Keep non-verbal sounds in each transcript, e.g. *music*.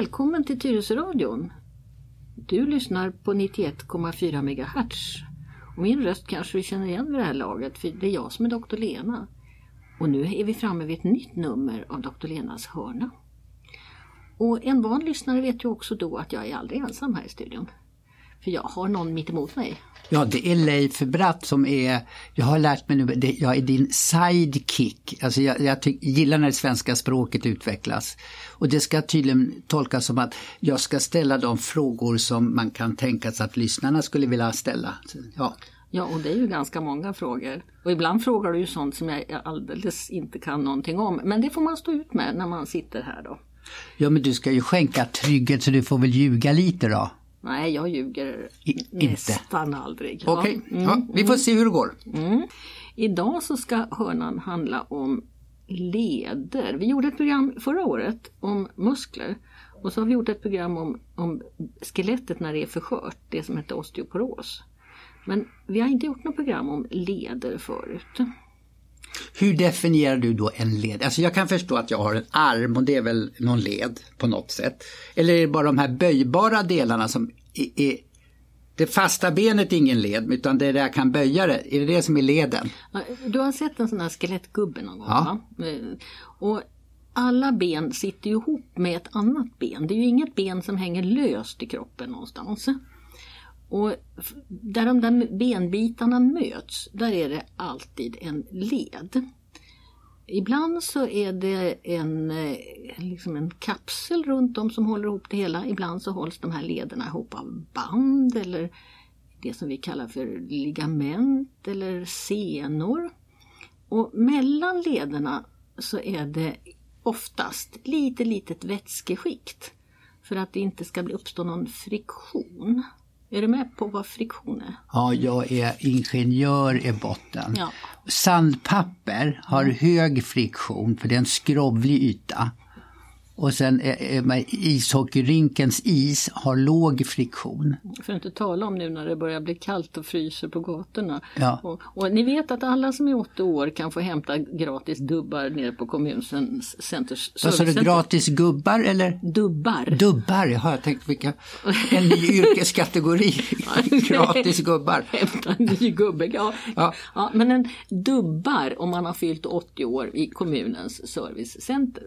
Välkommen till Tyresöradion. Du lyssnar på 91,4 MHz. Och min röst kanske du känner igen vid det här laget, för det är jag som är Dr. Lena. Och nu är vi framme vid ett nytt nummer av Dr. Lenas hörna. Och en van lyssnare vet ju också då att jag är aldrig ensam här i studion. För jag har någon mitt emot mig. Ja, det är Leif Bratt som är, jag har lärt mig nu, det, jag är din sidekick. Alltså jag, jag tyck, gillar när det svenska språket utvecklas. Och det ska tydligen tolkas som att jag ska ställa de frågor som man kan tänka sig att lyssnarna skulle vilja ställa. Ja. Ja, och det är ju ganska många frågor. Och ibland frågar du ju sånt som jag alldeles inte kan någonting om. Men det får man stå ut med när man sitter här då. Ja, men du ska ju skänka trygghet så du får väl ljuga lite då. Nej, jag ljuger I, nästan inte. aldrig. Okej, okay. Mm, ja, vi får se hur det går. Mm. Idag så ska hörnan handla om leder. Vi gjorde ett program förra året om muskler. Och så har vi gjort ett program om, om skelettet när det är för skört, det som heter osteoporos. Men vi har inte gjort något program om leder förut. Hur definierar du då en led? Alltså jag kan förstå att jag har en arm och det är väl någon led på något sätt. Eller är det bara de här böjbara delarna som är, är det fasta benet är ingen led utan det är där jag kan böja det. Är det det som är leden? Du har sett en sån här skelettgubbe någon gång Ja. va? Eh, Och alla ben sitter ju ihop med ett annat ben. Det är ju inget ben som hänger löst i kroppen någonstans. Och där de där benbitarna möts, där är det alltid en led. Ibland så är det en, eh, liksom en kapsel runt om som håller ihop det hela. Ibland så hålls de här lederna ihop av band eller det som vi kallar för ligament eller senor. Och mellan lederna så är det oftast lite litet vätskeskikt för att det inte ska uppstå någon friktion. Är du med på vad friktion är? Ja, jag är ingenjör i botten. Ja. Sandpapper har hög friktion för det är en skrovlig yta. Och sen ishockeyrinkens is har låg friktion. För att inte tala om nu när det börjar bli kallt och fryser på gatorna. Ja. Och, och ni vet att alla som är 80 år kan få hämta gratis dubbar nere på kommunens centers Vad sa du, gratis gubbar eller? Dubbar. Dubbar, jaha jag tänkte vilka, *laughs* en ny yrkeskategori. *laughs* gratis gubbar. Hämta en ny gubbe. Ja. Ja. Ja. men en dubbar om man har fyllt 80 år i kommunens servicecenter.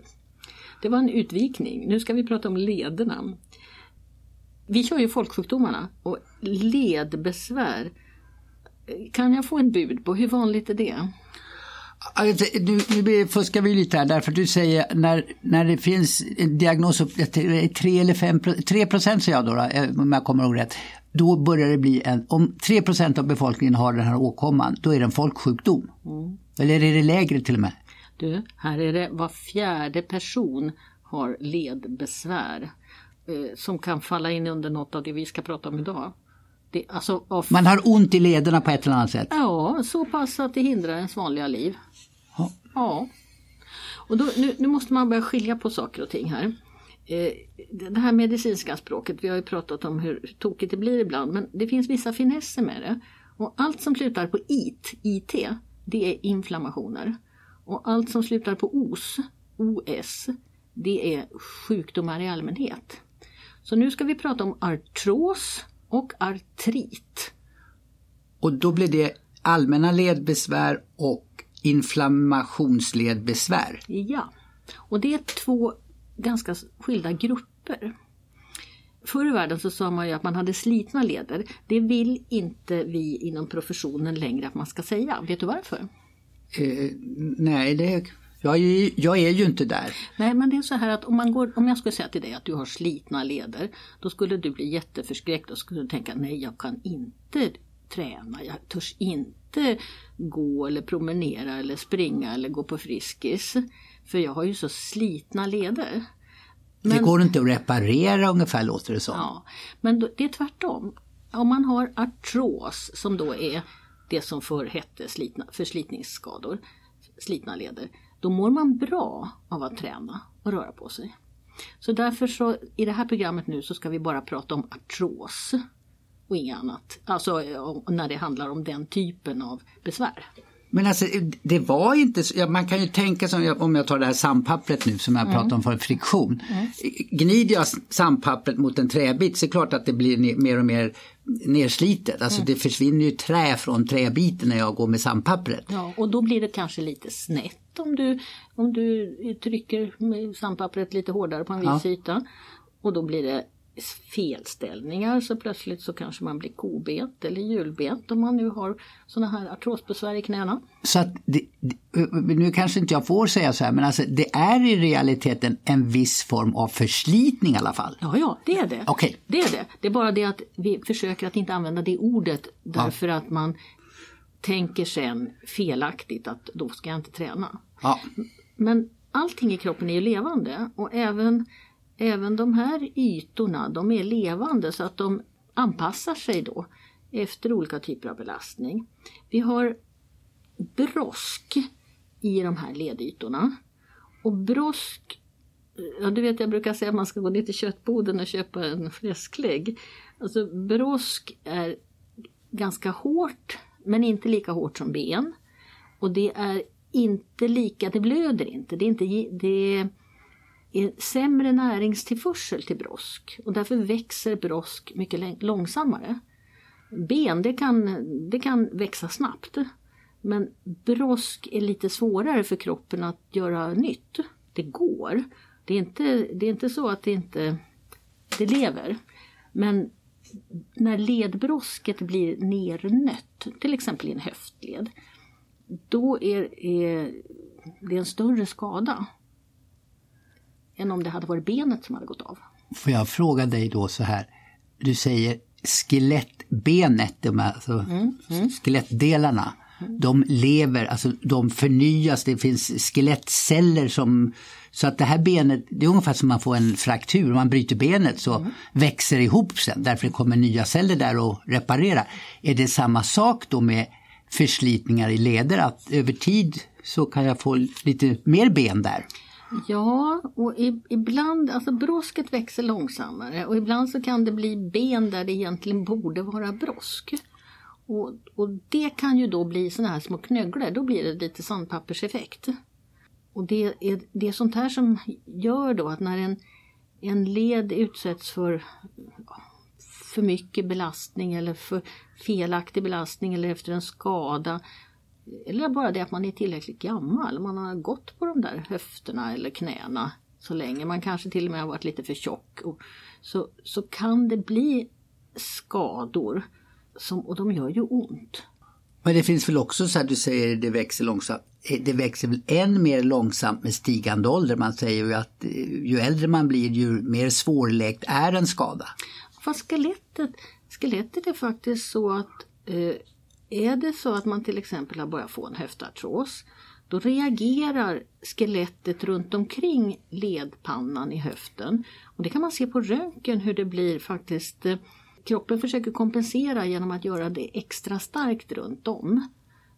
Det var en utvikning. Nu ska vi prata om lederna. Vi kör ju folksjukdomarna och ledbesvär. Kan jag få en bud på hur vanligt är det? Alltså, nu, nu fuskar vi lite här därför att du säger när, när det finns en diagnos upp till 3 eller 5 3 procent säger jag då, då eh, om jag kommer ihåg rätt. Då börjar det bli en, om 3 procent av befolkningen har den här åkomman, då är det en folksjukdom. Eller är det lägre till och med? Du, här är det var fjärde person har ledbesvär eh, som kan falla in under något av det vi ska prata om idag. Det, alltså, av, Man har ont i lederna på ett eller annat sätt. Ja, så pass att det hindrar ens vanliga liv. Ja. Ja. Och då, nu, nu måste man börja skilja på saker och ting här. Eh, det här medicinska språket, vi har ju pratat om hur tokigt det blir ibland, men det finns vissa finesser med det. Och allt som slutar på IT, IT, det är inflammationer. Och allt som slutar på OS, OS, det är sjukdomar i allmänhet. Så nu ska vi prata om artros och artrit. Och då blir det allmänna ledbesvär och inflammationsledbesvär. Ja, och det är två ganska skilda grupper. Förr i världen så sa man ju att man hade slitna leder. Det vill inte vi inom professionen längre att man ska säga. Vet du varför? Eh, nej, det, jag, är, jag är ju inte där. Nej, men det är så här att om, man går, om jag skulle säga till dig att du har slitna leder, då skulle du bli jätteförskräckt och skulle tänka nej, jag kan inte träna, jag törs inte gå eller promenera eller springa eller gå på Friskis. För jag har ju så slitna leder. Det går inte att reparera ungefär låter det som. Ja, men då, det är tvärtom. Om man har artros som då är det som förr hette slitna, förslitningsskador, slitna leder, då mår man bra av att träna och röra på sig. Så därför så i det här programmet nu så ska vi bara prata om artros och inget annat. Alltså när det handlar om den typen av besvär. Men alltså det var inte så, man kan ju tänka som om jag tar det här sandpappret nu som jag mm. pratade om för friktion. Mm. Gnider jag sandpappret mot en träbit så är det klart att det blir mer och mer nerslitet. Alltså mm. det försvinner ju trä från träbiten när jag går med sandpappret. Ja, och då blir det kanske lite snett om du, om du trycker sandpappret lite hårdare på en viss ja. yta. Och då blir det felställningar så plötsligt så kanske man blir kobent eller hjulbent om man nu har sådana här artrosbesvär i knäna. Så att det, nu kanske inte jag får säga så här men alltså det är i realiteten en viss form av förslitning i alla fall? Ja, ja det är det. Okay. Det är det. Det är bara det att vi försöker att inte använda det ordet därför ja. att man tänker sen felaktigt att då ska jag inte träna. Ja. Men allting i kroppen är ju levande och även även de här ytorna de är levande så att de anpassar sig då efter olika typer av belastning. Vi har brosk i de här ledytorna. Och brosk, ja du vet jag brukar säga att man ska gå ner till köttboden och köpa en fläsklägg. Alltså brosk är ganska hårt men inte lika hårt som ben. Och det är inte lika, det blöder inte. Det är inte det är sämre näringstillförsel till brosk och därför växer brosk mycket långsammare. Ben det kan, det kan växa snabbt men brosk är lite svårare för kroppen att göra nytt. Det går. Det är inte, det är inte så att det inte det lever. Men när ledbrosket blir nernött, till exempel i en höftled, då är, är det en större skada än om det hade varit benet som hade gått av. Får jag fråga dig då så här, du säger skelettbenet, de alltså mm, mm. skelettdelarna, mm. de lever, alltså de förnyas, det finns skelettceller som så att det här benet, det är ungefär som man får en fraktur, om man bryter benet så mm. växer det ihop sen därför det kommer nya celler där och reparera. Är det samma sak då med förslitningar i leder att över tid så kan jag få lite mer ben där? Ja, och ibland, alltså brosket växer långsammare och ibland så kan det bli ben där det egentligen borde vara brosk. Och, och det kan ju då bli såna här små knögglor, då blir det lite sandpapperseffekt. Och det är, det är sånt här som gör då att när en, en led utsätts för för mycket belastning eller för felaktig belastning eller efter en skada eller bara det att man är tillräckligt gammal. Man har gått på de där höfterna eller knäna så länge. Man kanske till och med har varit lite för tjock. Och så, så kan det bli skador som, och de gör ju ont. Men det finns väl också så att du säger det växer långsamt. Eh, det växer väl än mer långsamt med stigande ålder. Man säger ju att eh, ju äldre man blir ju mer svårläkt är en skada. Fast skelettet, skelettet är faktiskt så att eh, är det så att man till exempel har börjat få en höftartros då reagerar skelettet runt omkring ledpannan i höften. Och det kan man se på röntgen hur det blir faktiskt. Kroppen försöker kompensera genom att göra det extra starkt runt om.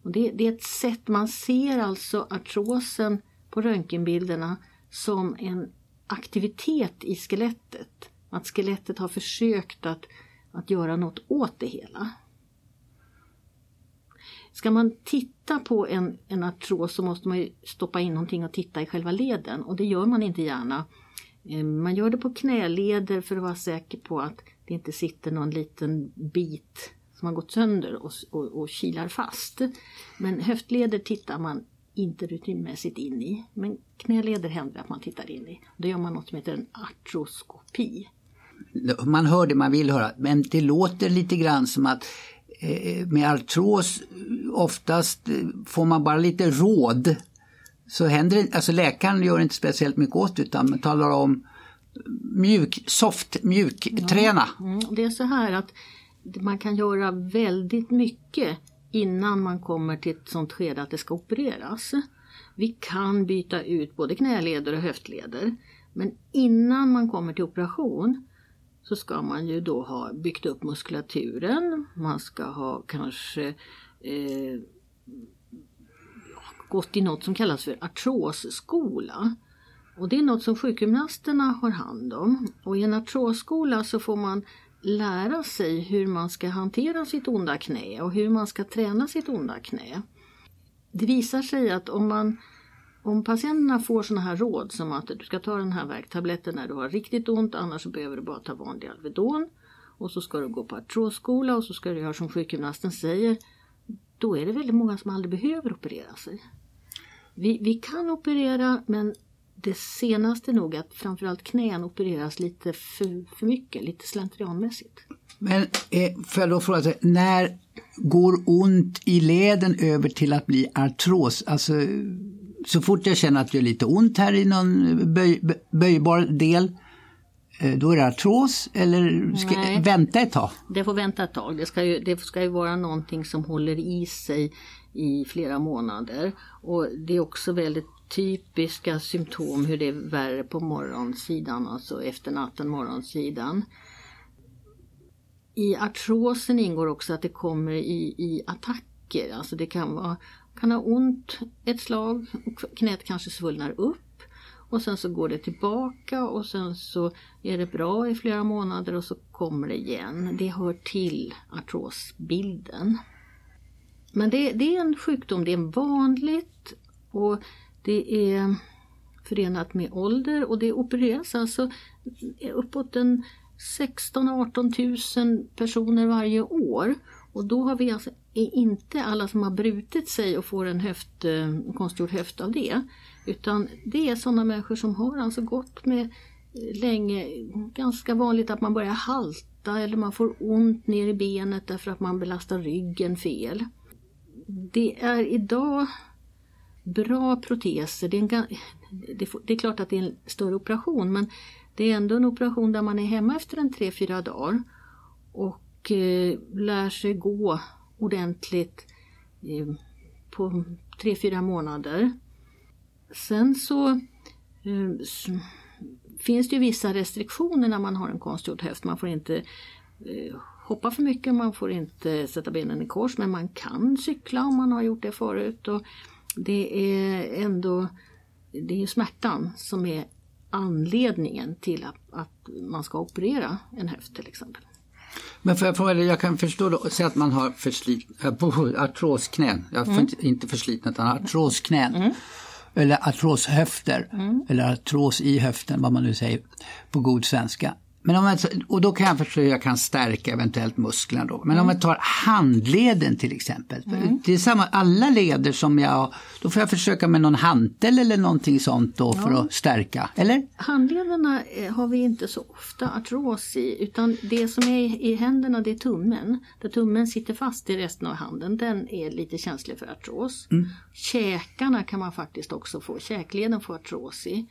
Och det, det är ett sätt, man ser alltså artrosen på röntgenbilderna som en aktivitet i skelettet. Att skelettet har försökt att, att göra något åt det hela. Ska man titta på en, en artros så måste man stoppa in någonting och titta i själva leden och det gör man inte gärna. Eh, man gör det på knäleder för att vara säker på att det inte sitter någon liten bit som har gått sönder och, och, och kilar fast. Men höftleder tittar man inte rutinmässigt in i. Men knäleder händer att man tittar in i. Då gör man något som heter en artroskopi. Man hör det man vill höra men det låter lite grann som att eh, med artros oftast eh, får man bara lite råd. Så händer det, alltså läkaren gör inte speciellt mycket åt utan man talar om mjuk, soft, mjuk, ja. träna. Mm, det är så här att man kan göra väldigt mycket innan man kommer till ett sånt skede att det ska opereras. Vi kan byta ut både knäleder och höftleder. Men innan man kommer till operation så ska man ju då ha byggt upp muskulaturen, man ska ha kanske eh, gått i något som kallas för artrosskola. Och det är något som sjukgymnasterna har hand om. Och i en artrosskola så får man lära sig hur man ska hantera sitt onda knä och hur man ska träna sitt onda knä. det visar sig att om man om patienterna får sådana här råd som att du ska ta den här värktabletten när du har riktigt ont annars behöver du bara ta vanlig Alvedon och så ska du gå på artrosskola och så ska du göra som sjukgymnasten säger. Då är det väldigt många som aldrig behöver operera sig. Vi, vi kan operera men det senaste är nog att framförallt knän opereras lite för, för mycket, lite slentrianmässigt. Men eh, får jag då fråga, sig, när går ont i leden över till att bli artros? Alltså, så fort jag känner att det gör lite ont här i någon böj, böjbar del, då är det artros eller ska jag vänta ett tag? Det får vänta ett tag. Det ska, ju, det ska ju vara någonting som håller i sig i flera månader. Och det är också väldigt typiska symptom hur det är värre på morgonsidan, alltså efter natten, morgonsidan. I artrosen ingår också att det kommer i, i attacker, alltså det kan, vara, kan ha ont ett slag och knät kanske svullnar upp och sen så går det tillbaka och sen så är det bra i flera månader och så kommer det igen. Det hör till artrosbilden. Men det, det är en sjukdom, det är vanligt och det är förenat med ålder och det opereras alltså uppåt en 16 18 000 personer varje år. Och då har vi alltså är inte alla som har brutit sig och får en höft, eh, konstgjord höft av det. Utan det är sådana människor som har alltså gått med eh, länge, ganska vanligt att man börjar halta eller man får ont ner i benet därför att man belastar ryggen fel. Det är idag bra proteser. Det är, en, det är klart att det är en större operation men det är ändå en operation där man är hemma efter en 3-4 dagar och eh, lär sig gå ordentligt eh, på 3-4 månader. Sen så eh, finns det ju vissa restriktioner när man har en konstgjord höft. Man får inte eh, hoppa för mycket, man får inte sätta benen i kors men man kan cykla om man har gjort det förut. Och det är ändå det är smärtan som är anledningen till att, att man ska operera en höft till exempel. Men för jag fråga dig, jag kan förstå då, säg att man har äh, artrosknän, jag mm. inte förslitna utan artrosknän. Mm. Eller artroshöfter, mm. eller artros i höften, vad man nu säger på god svenska. Men om man, och då kan jag förstå hur jag kan stärka eventuellt musklerna då. Men mm. om man tar handleden till exempel. Mm. Det är samma, alla leder som jag, då får jag försöka med någon hantel eller någonting sånt då för att stärka, eller? Handlederna eh, har vi inte så ofta artros i utan det som är i händerna det är tummen. Där tummen sitter fast i resten av handen, den är lite känslig för artros. Mm. Käkarna kan man faktiskt också få, käkleden får artros i.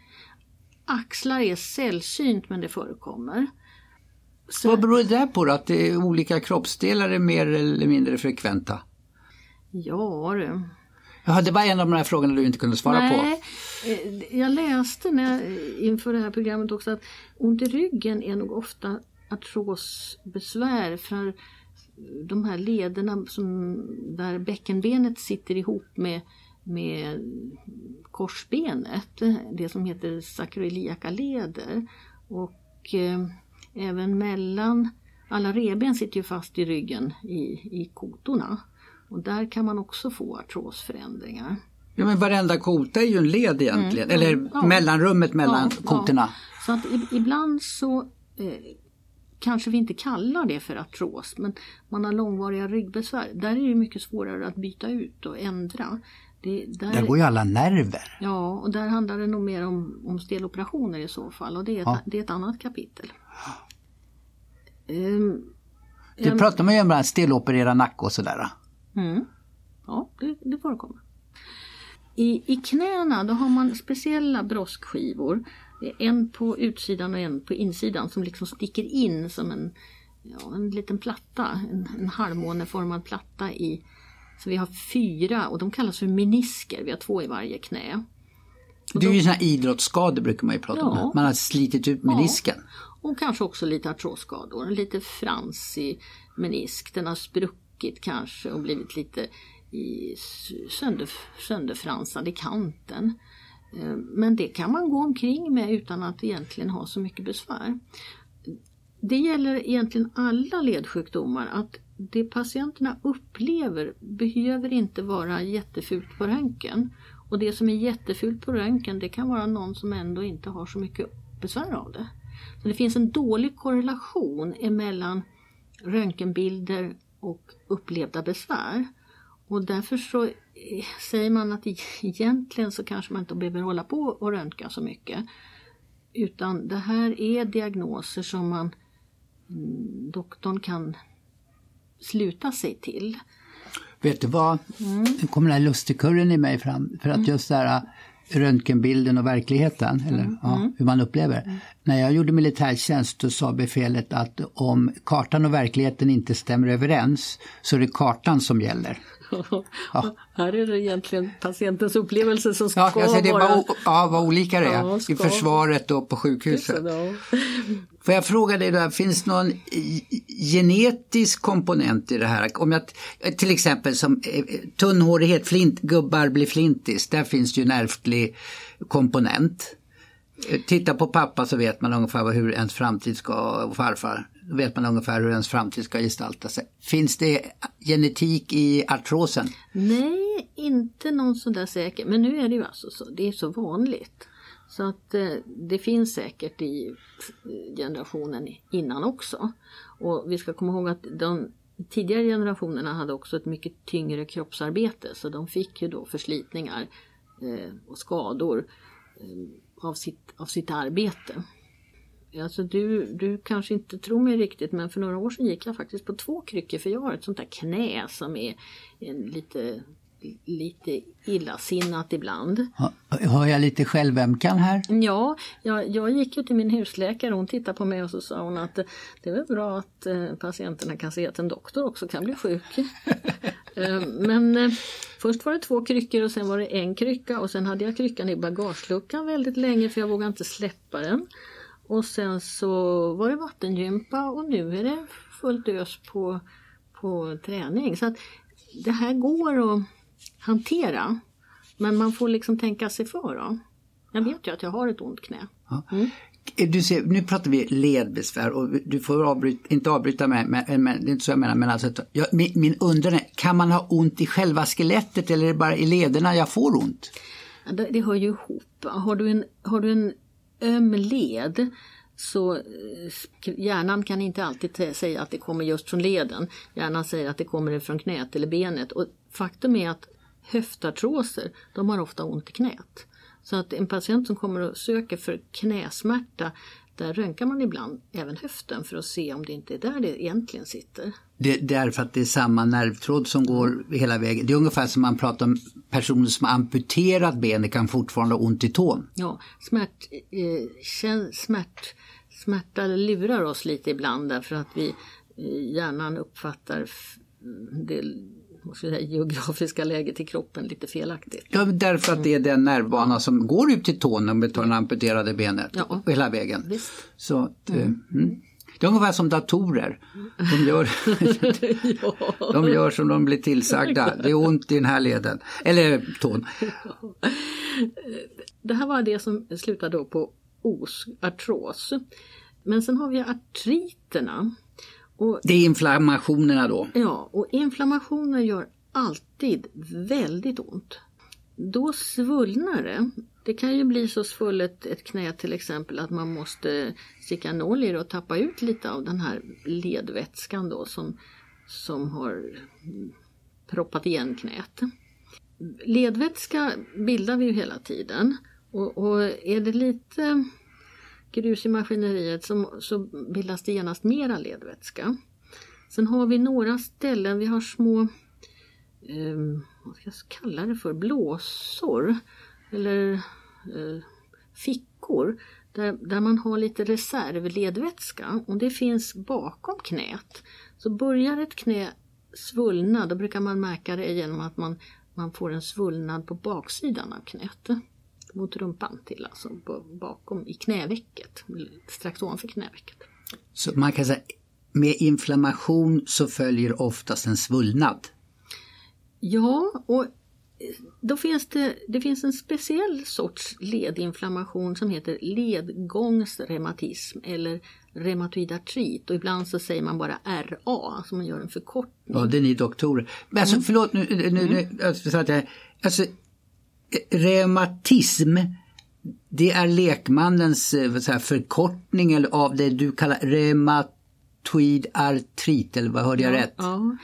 Axlar är sällsynt men det förekommer. Så... Vad beror det på då? Att det olika kroppsdelar är mer eller mindre frekventa? Ja du. Ja, det var en av de här frågorna du inte kunde svara Nej, på. Eh, jag läste när jag, inför det här programmet också att ont i ryggen är nog ofta artrosbesvär för de här lederna som, där bäckenbenet sitter ihop med med korsbenet, det som heter sakroiliaka leder. Och eh, även mellan, alla reben sitter ju fast i ryggen i, i kotorna. Och där kan man också få artrosförändringar. Ja men varenda kota är ju en led egentligen, mm, eller ja, mellanrummet mellan ja, kotorna. Ja. Så att ibland så eh, kanske vi inte kallar det för artros men man har långvariga ryggbesvär. Där är det mycket svårare att byta ut och ändra. Det, där, där går ju alla nerver. Ja, och där handlar det nog mer om, om steloperationer i så fall och det är ett, ja. det är ett annat kapitel. Um, det um, pratar man ju om, att steloperera nacke och sådär. Mm. Ja, det, det förekommer. I, I knäna då har man speciella broskskivor. En på utsidan och en på insidan som liksom sticker in som en, ja, en liten platta, en, en halvmåneformad platta i, så vi har fyra och de kallas för menisker. Vi har två i varje knä. Och det är ju sådana idrottsskador brukar man ju prata ja. om. Man har slitit ut menisken. Ja. Och kanske också lite artrosskador. Lite fransig menisk. Den har spruckit kanske och blivit lite i sönder, sönderfransad i kanten. Eh, men det kan man gå omkring med utan att egentligen ha så mycket besvär det gäller egentligen alla ledsjukdomar att det patienterna upplever behöver inte vara jättefult på röntgen. Och det som är jättefult på röntgen det kan vara någon som ändå inte har så mycket besvär av det. Så Det finns en dålig korrelation emellan röntgenbilder och upplevda besvär. Och därför så eh, säger man att e-, egentligen så kanske man inte behöver hålla på och röntga så mycket. Utan det här är diagnoser som man doktorn kan sluta sig till. Vet du vad, mm. nu kommer den här lustigkurren i mig fram. För att mm. just det här röntgenbilden och verkligheten, eller mm. ja, mm. hur man upplever. Mm. När jag gjorde militärtjänst då sa befälet att om kartan och verkligheten inte stämmer överens så är det kartan som gäller. *laughs* Ja. Här är det egentligen patientens upplevelse som ska ja, alltså det vara... Vad, ja, vad olika det är ja, i försvaret och på sjukhuset. Får jag fråga dig där, finns det någon genetisk komponent i det här? Om jag, till exempel som eh, tunnhårighet, flint, gubbar blir flintis, där finns det ju en ärftlig komponent. Eh, titta på pappa så vet man ungefär hur ens framtid ska, och farfar, då vet man ungefär hur ens framtid ska gestalta sig. Finns det genetik i artrosen? Nej, inte någon sådär säker. Men nu är det ju alltså så, det är så vanligt. Så att eh, det finns säkert i generationen innan också. Och vi ska komma ihåg att de tidigare generationerna hade också ett mycket tyngre kroppsarbete så de fick ju då förslitningar eh, och skador eh, av, sitt, av sitt arbete. Alltså du, du kanske inte tror mig riktigt men för några år sedan gick jag faktiskt på två kryckor för jag har ett sånt där knä som är lite lite illasinnat ibland. Har jag lite självömkan här? Ja, jag, jag gick ju till min husläkare hon tittade på mig och så sa hon att det är väl bra att eh, patienterna kan se att en doktor också kan bli sjuk. *laughs* Eh, men eh, först var det två kryckor och sen var det en krycka och sen hade jag kryckan i bagageluckan väldigt länge för jag vågade inte släppa den. Och sen så var det vattengympa och nu är det fullt ös på, på träning. Så att det här går att hantera. Men man får liksom tänka sig för. Då. Jag vet ju att jag har ett ont knä. Mm. Du ser, nu pratar vi ledbesvär och du får avbryta, inte avbryta mig, men, men, det är inte så jag menar. Men alltså, jag, min, min undran är, kan man ha ont i själva skelettet eller är det bara i lederna jag får ont? Det, det hör ju ihop. Har du en, har du en öm led så eh, hjärnan kan inte alltid säga att det kommer just från leden. Hjärnan säger att det kommer från knät eller benet. Och faktum är att höftartroser, de har ofta ont i knät. Så att en patient som kommer och söker för knäsmärta, där röntgar man ibland även höften för att se om det inte är där det egentligen sitter. Det, är för att det är samma nervtråd som går hela vägen. Det är ungefär som man pratar om personer som har amputerat benet kan fortfarande ha ont i tån. Ja, smärt, eh, smärt, smärta lurar oss lite ibland därför att vi eh, hjärnan uppfattar det säga, geografiska läget i kroppen lite felaktigt. Ja, därför att det är den nervbana som går ut till tån om vi tar det amputerade benet ja. hela vägen. Visst. Så att, mm. Mm. Det är ungefär som datorer. De gör, *laughs* ja. de gör som de blir tillsagda. Det är ont i den här leden, eller tån. *laughs* Det här var det som slutade då på os, artros. Men sen har vi artriterna. Och, det är inflammationerna då? Ja, och inflammationer gör alltid väldigt ont. Då svullnar det. Det kan ju bli så svullet ett knä till exempel att man måste sticka nål i det och tappa ut lite av den här ledvätskan då som, som har proppat igen knät. Ledvätska bildar vi ju hela tiden och, och är det lite grus i maskineriet så, så bildas det genast mera ledvätska. Sen har vi några ställen, vi har små, eh, vad ska jag kalla det för, blåsor eller eh, fickor där, där man har lite reservledvätska och det finns bakom knät. Så börjar ett knä svullna, då brukar man märka det genom att man, man får en svullnad på baksidan av knät mot rumpan till, alltså bakom i knävecket, strax ovanför knävecket. Så man kan säga med inflammation så följer oftast en svullnad? Ja, och då finns det, det finns en speciell sorts ledinflammation som heter ledgångsreumatism eller reumatoid artrit och ibland så säger man bara RA, alltså man gör en förkortning. Ja, det är ni doktorer. Men alltså, mm. förlåt nu, nu, nu mm. att jag, alltså, reumatism det är lekmannens eh, säga, förkortning eller av det du kallar reumatoid artrit, eller vad hörde jag ja, rätt? Ja.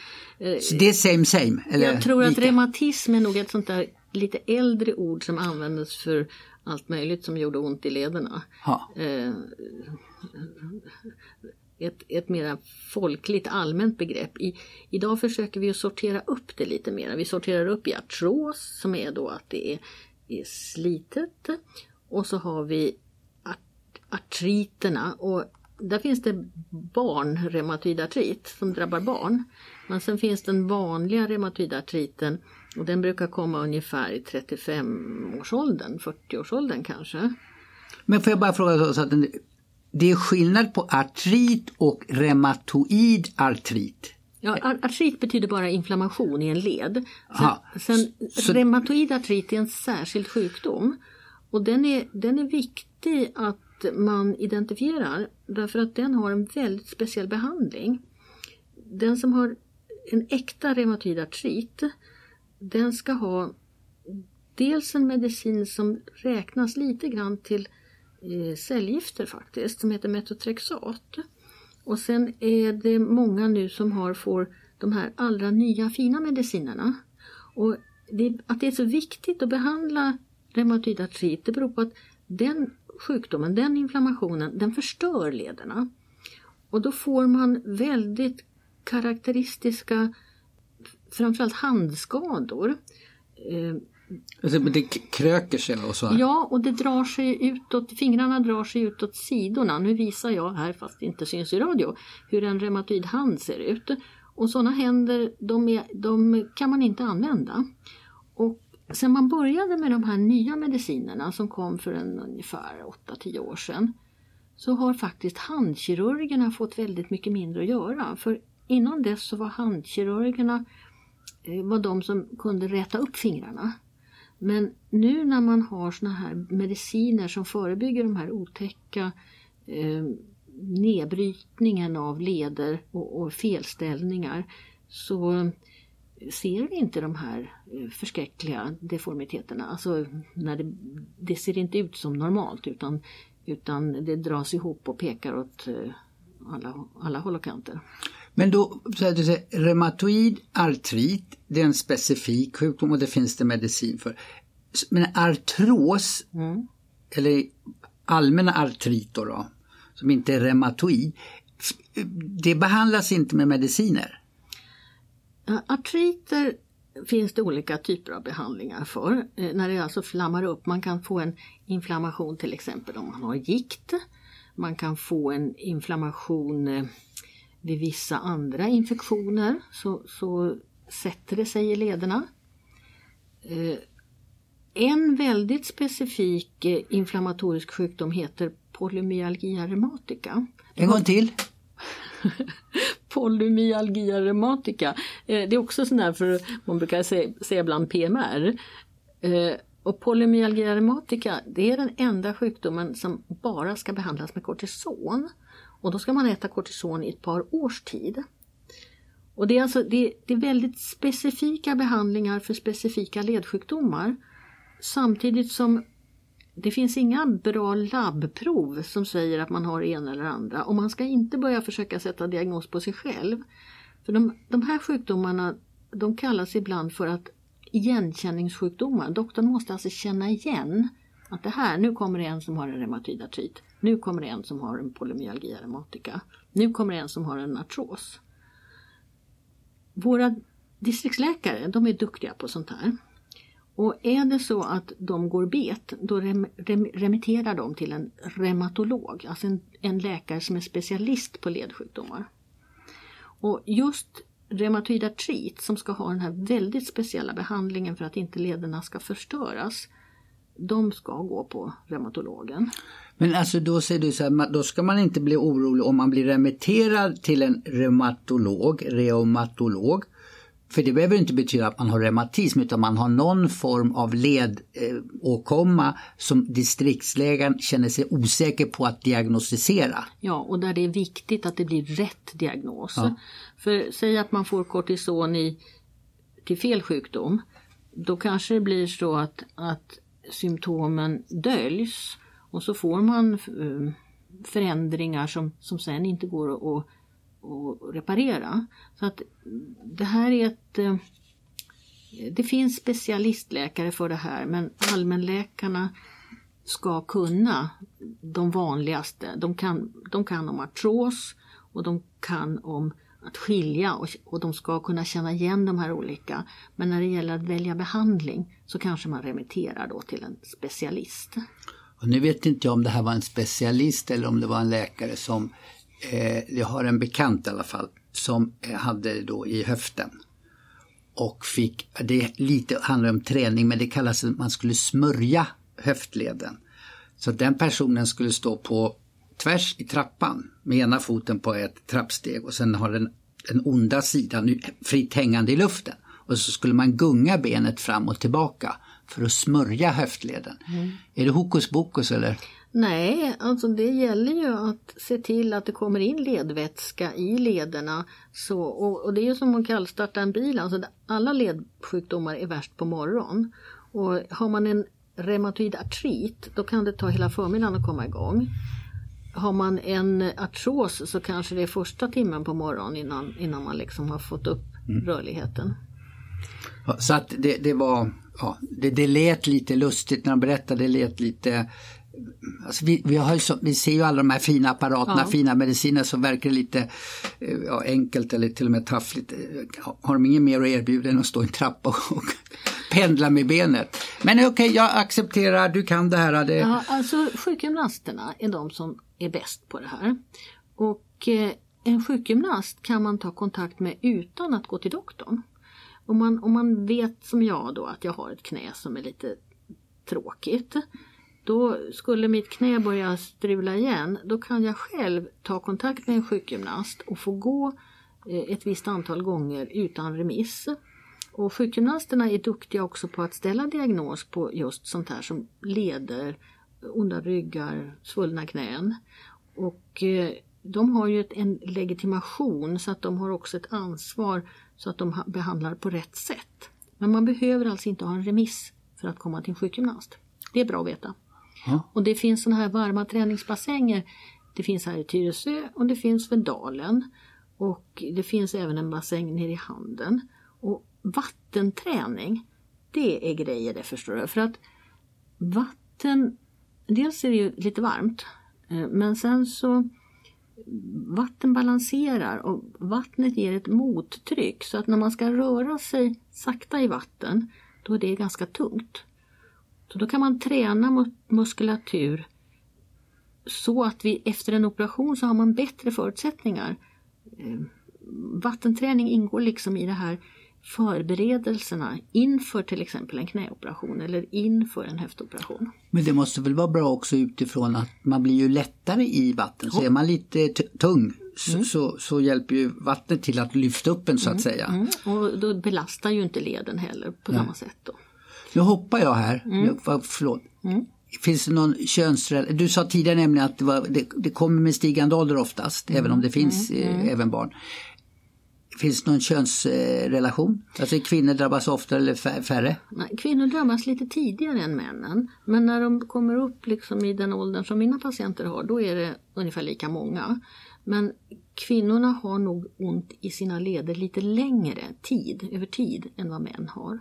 Så det är same same? Eller jag tror att reumatism är nog ett sånt där lite äldre ord som användes för allt möjligt som gjorde ont i lederna. Eh, ett, ett mera folkligt allmänt begrepp. I, idag försöker vi att sortera upp det lite mer. Vi sorterar upp i artros som är då att det är, är slitet och så har vi art, artriterna och där finns det barnreumatoidartrit som drabbar barn. Men sen finns den vanliga reumatoidartriten och den brukar komma ungefär i 35-årsåldern, 40-årsåldern kanske. Men får jag bara fråga så att det är skillnad på artrit och reumatoid artrit? Ja, artrit betyder bara inflammation i en led. Sen, sen så, reumatoid artrit är en särskild sjukdom och den är, den är viktig att man identifierar därför att den har en väldigt speciell behandling. Den som har en äkta reumatoid artrit den ska ha dels en medicin som räknas lite grann till Eh, cellgifter faktiskt, som heter metotrexat. Och sen är det många nu som har, får de här allra nya fina medicinerna. Och det, att det är så viktigt att behandla reumatoid artrit, det beror på att den sjukdomen, den inflammationen, den förstör lederna. Och då får man väldigt karaktäristiska, framförallt handskador. Eh, Eh, det kröker sig och så? Här. Ja, och det drar sig utåt, fingrarna drar sig utåt sidorna. Nu visar jag här, fast det inte syns i radio, hur en reumatoid hand ser ut. Och sådana händer, de, är, de kan man inte använda. Och Sen man började med de här nya medicinerna som kom för en ungefär 8-10 år sedan så har faktiskt handkirurgerna fått väldigt mycket mindre att göra. För innan dess så var handkirurgerna eh, var de som kunde räta upp fingrarna. Men nu när man har såna här mediciner som förebygger de här otäcka eh, nedbrytningen av leder och, och felställningar så ser vi inte de här eh, förskräckliga deformiteterna. Alltså, när det, det ser inte ut som normalt utan, utan det dras ihop och pekar åt eh, alla, alla håll och kanter. Men då, så att säga, reumatoid artrit, det är en specifik sjukdom och det finns det medicin för. Men artros, mm. eller allmänna artriter då, som inte är reumatoid, det behandlas inte med mediciner? Artriter finns det olika typer av behandlingar för. Eh, när det alltså flammar upp, man kan få en inflammation till exempel om man har gikt. Man kan få en inflammation eh, vid vissa andra infektioner så, så sätter det sig i lederna. Eh, en väldigt specifik inflammatorisk sjukdom heter polymyalgia reumatica. En gång till *laughs* polymyalgia reumatica. Eh, det är också sån där för man brukar säga, säga ibland PMR. Eh, och polymyalgia reumatica det är den enda sjukdomen som bara ska behandlas med kortison. Och då ska man äta kortison i ett par års tid. Och det är, alltså, det, det är väldigt specifika behandlingar för specifika ledsjukdomar. Samtidigt som det finns inga bra labbprov som säger att man har en eller andra och man ska inte börja försöka sätta diagnos på sig själv. För de, de här sjukdomarna de kallas ibland för att igenkänningssjukdomar. Doktorn måste alltså känna igen att det här, nu kommer det en som har en reumatoid artrit. Nu kommer det en som har en polymyalgia reumatica. Nu kommer det en som har en artros. Våra distriktsläkare, de är duktiga på sånt här. Och är det så att de går bet, då rem, rem, remitterar de till en reumatolog, alltså en, en, läkare som är specialist på ledsjukdomar. Och just reumatoid artrit som ska ha den här väldigt speciella behandlingen för att inte lederna ska förstöras, de ska gå på reumatologen. Men alltså då säger du så här, då ska man inte bli orolig om man blir remitterad till en reumatolog, reumatolog För det behöver inte betyda att man har reumatism utan man har någon form av ledåkomma som distriktsläkaren känner sig osäker på att diagnostisera. Ja, och där det är viktigt att det blir rätt diagnos. Ja. För säg att man får kortison i, till fel sjukdom. Då kanske det blir så att, att symptomen döljs och så får man eh, förändringar som, som sen inte går att, att reparera. Så att det här är ett eh, det finns specialistläkare för det här men allmänläkarna ska kunna de vanligaste. De kan, de kan om artros och de kan om att skilja och, och de ska kunna känna igen de här olika. Men när det gäller att välja behandling så kanske man remitterar då till en specialist. Och nu vet inte jag om det här var en specialist eller om det var en läkare som, eh, jag har en bekant i alla fall, som eh, hade hade då i höften. Och fick, det lite handlar om träning men det kallas att man skulle smörja höftleden. Så den personen skulle stå på tvärs i trappan med ena foten på ett trappsteg och sen har den, den onda sidan fritt hängande i luften. Och så skulle man gunga benet fram och tillbaka för att smörja höftleden. Mm. Är det hokus pokus eller? Nej, alltså det gäller ju att se till att det kommer in ledvätska i lederna. Så, och, och det är ju som att kallstarta en bil, alltså alla ledsjukdomar är värst på morgonen. Och har man en reumatoid artrit då kan det ta hela förmiddagen att komma igång. Har man en artros så kanske det är första timmen på morgonen innan, innan man liksom har fått upp mm. rörligheten. Så att det, det var, ja, det, det lät lite lustigt när de berättade, det lät lite Alltså vi, vi, har så, vi ser ju alla de här fina apparaterna, ja. fina mediciner som verkar lite eh, ja, enkelt eller till och med taffligt. Har de inget mer att erbjuda än att stå i en trappa och, och *laughs* pendla med benet? Men okej, okay, jag accepterar, du kan det här. Det... Ja, alltså sjukgymnasterna är de som är bäst på det här. Och eh, en sjukgymnast kan man ta kontakt med utan att gå till doktorn. Om man, om man vet som jag då att jag har ett knä som är lite tråkigt. Då skulle mitt knä börja strula igen, då kan jag själv ta kontakt med en sjukgymnast och få gå eh, ett visst antal gånger utan remiss. Och sjukgymnasterna är duktiga också på att ställa diagnos på just sånt här som leder, onda ryggar, svullna knän. Och eh, de har ju en legitimation så att de har också ett ansvar så att de behandlar på rätt sätt. Men man behöver alltså inte ha en remiss för att komma till en sjukgymnast. Det är bra att veta. Ja. Och det finns sådana här varma träningsbassänger. Det finns här i Tyresö och det finns vid Dalen. Och det finns även en bassäng nere i Handen. Och vattenträning, det är grejer det förstår du. För att vatten, dels är det ju lite varmt. Eh, men sen så vatten balanserar och vattnet ger ett mottryck så att när man ska röra sig sakta i vatten då är det ganska tungt. Så då kan man träna muskulatur så att vi efter en operation så har man bättre förutsättningar. Eh, vattenträning ingår liksom i det här förberedelserna inför till exempel en knäoperation eller inför en höftoperation. Men det måste väl vara bra också utifrån att man blir ju lättare i vatten. Så är man lite tung mm. så, så, hjälper ju vattnet till att lyfta upp en så att mm. säga. Mm. Och då belastar ju inte leden heller på samma sätt. Då. Nu hoppar jag här, mm. förlåt. Mm. Finns det någon könsrelation? Du sa tidigare nämligen att det, var, det, det kommer med stigande ålder oftast, även om det finns mm. eh, även barn. Finns någon könsrelation? Alltså kvinnor drabbas oftare eller färre? Nej, kvinnor drabbas lite tidigare än männen. Men när de kommer upp liksom i den åldern som mina patienter har, då är det ungefär lika många. Men kvinnorna har nog ont i sina leder lite längre tid, över tid, än vad män har.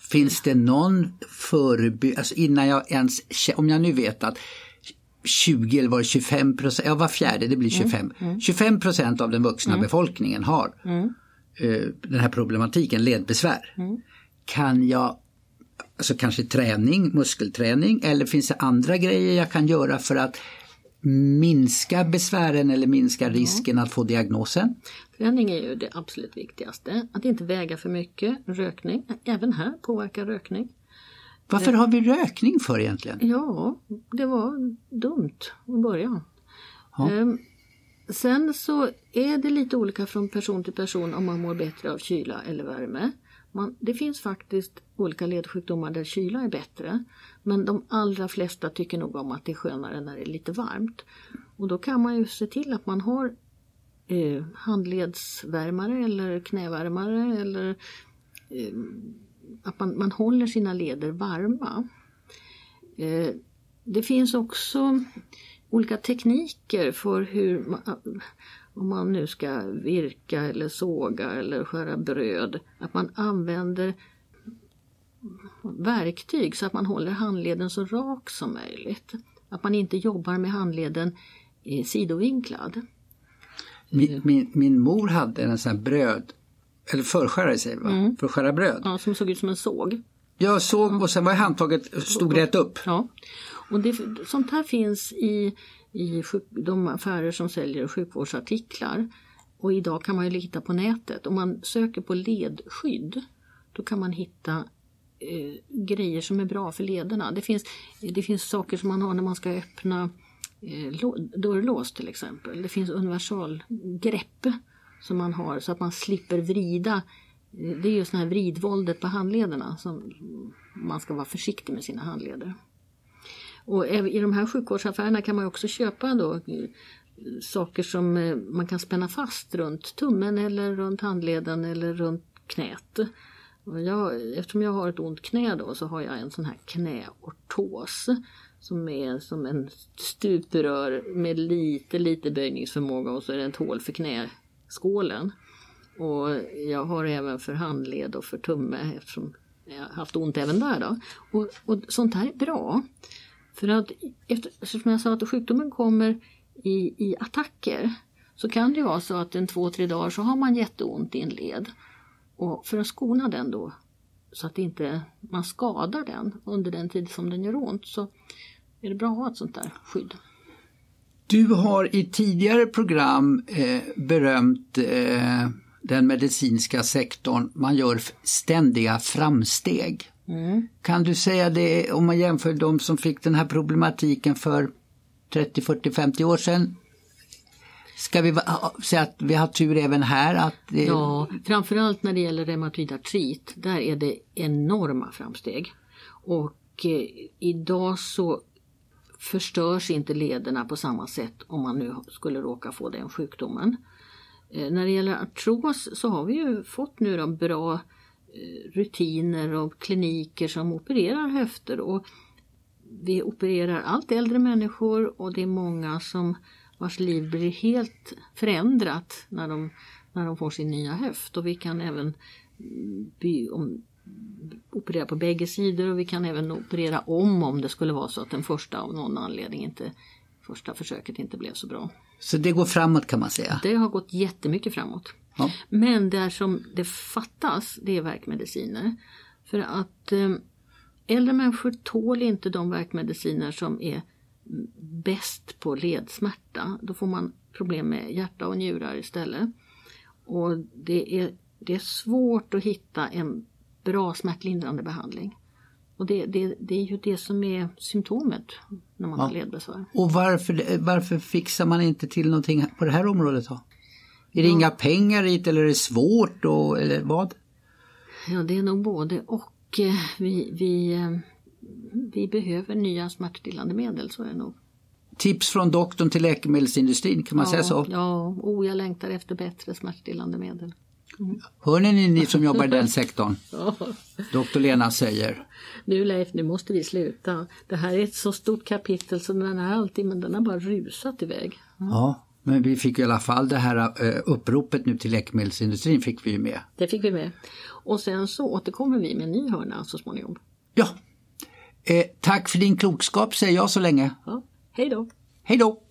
Finns det någon förebyggande, alltså innan jag ens, om jag nu vet att 20 eller var det 25 procent, ja var fjärde det blir 25. Mm, mm. 25 procent av den vuxna mm. befolkningen har mm. uh, den här problematiken, ledbesvär. Mm. Kan jag, alltså kanske träning, muskelträning eller finns det andra grejer jag kan göra för att minska besvären eller minska risken att få diagnosen? Träning är ju det absolut viktigaste. Att inte väga för mycket. Rökning, även här påverkar rökning. Varför har vi rökning för egentligen? Ja, det var dumt i början. Ja. Ehm, sen så är det lite olika från person till person om man mår bättre av kyla eller värme. Man, det finns faktiskt olika ledsjukdomar där kyla är bättre. Men de allra flesta tycker nog om att det är skönare när det är lite varmt. Och då kan man ju se till att man har eh, handledsvärmare eller knävärmare eller eh, att man, man håller sina leder varma. Eh, det finns också olika tekniker för hur man, om man nu ska virka eller såga eller skära bröd, att man använder verktyg så att man håller handleden så rak som möjligt. Att man inte jobbar med handleden eh, sidovinklad. Min, min, min mor hade en sån här bröd, eller förskärare säger vi va? Mm. För att skära bröd. Ja, som såg ut som en såg. Ja, såg och sen var handtaget stod rätt upp. Ja, och det, sånt här finns i, i sjuk, de affärer som säljer sjukvårdsartiklar. Och idag kan man ju lita på nätet. Om man söker på ledskydd då kan man hitta eh, grejer som är bra för lederna. Det finns, det finns saker som man har när man ska öppna eh, dörrlås till exempel. Det finns universalgrepp som man har så att man slipper vrida. Det är ju det här vridvåldet på handlederna som man ska vara försiktig med sina handleder. Och i de här sjukvårdsaffärerna kan man också köpa då eh, saker som eh, man kan spänna fast runt tummen eller runt handleden eller runt knät. Och jag, eftersom jag har ett ont knä då så har jag en sån här knäortos som är som en stuprör med lite, lite böjningsförmåga och så är det ett hål för skålen Och jag har även för handled och för tumme eftersom jag har haft ont även där. Då. Och, och sånt här är bra. För att eftersom jag sa att sjukdomen kommer i, i attacker så kan det vara så att en två, tre dagar så har man jätteont i en led. Och för att skona den då så att inte man skadar den under den tid som den gör ont så är det bra att ha ett sånt där skydd. Du har i tidigare program eh, berömt eh, den medicinska sektorn. Man gör ständiga framsteg. Mm. Kan du säga det om man jämför de som fick den här problematiken för 30, 40, 50 år sedan Ska vi säga att vi har tur även här? Att det... Ja, framförallt när det gäller reumatoid artrit. Där är det enorma framsteg. Och eh, idag så förstörs inte lederna på samma sätt om man nu skulle råka få den sjukdomen. Eh, när det gäller artros så har vi ju fått nu de bra eh, rutiner och kliniker som opererar höfter och vi opererar allt äldre människor och det är många som vars liv blir helt förändrat när de, när de får sin nya höft och vi kan även mm, by, om, operera på bägge sidor och vi kan även operera om om det skulle vara så att den första av någon anledning inte första försöket inte blev så bra. Så det går framåt kan man säga? Det har gått jättemycket framåt. Ja. Men där som det fattas det är verkmediciner. För att eh, äldre människor tål inte de verkmediciner som är bäst på ledsmärta. Då får man problem med hjärta och njurar istället. Och det är, det är svårt att hitta en bra smärtlindrande behandling. Och det, det, det är ju det som är symptomet när man ja. har ledbesvär. Och varför, varför fixar man inte till någonting på det här området då? Är det ja. inga pengar i eller är det svårt och, eller vad? Ja det är nog både och. Vi, vi, vi behöver nya smärtstillande medel, så är det nog. Tips från doktorn till läkemedelsindustrin, kan man ja, säga så? Ja, oh, jag längtar efter bättre smärtstillande medel. Hör ni, ni som jobbar i den *laughs* sektorn? ja. Doktor Lena säger. Nu Leif, nu måste vi sluta. Det här är ett så stort kapitel som den är alltid, men den har bara rusat iväg. Mm. Ja, men vi fick i alla fall det här uh, uppropet nu till läkemedelsindustrin fick vi ju med. Det fick vi med. Och sen så återkommer vi med en ny hörna så småningom. Ja. Eh, tack för din klokskap säger jag så länge. Ja. Hej då. Hej då.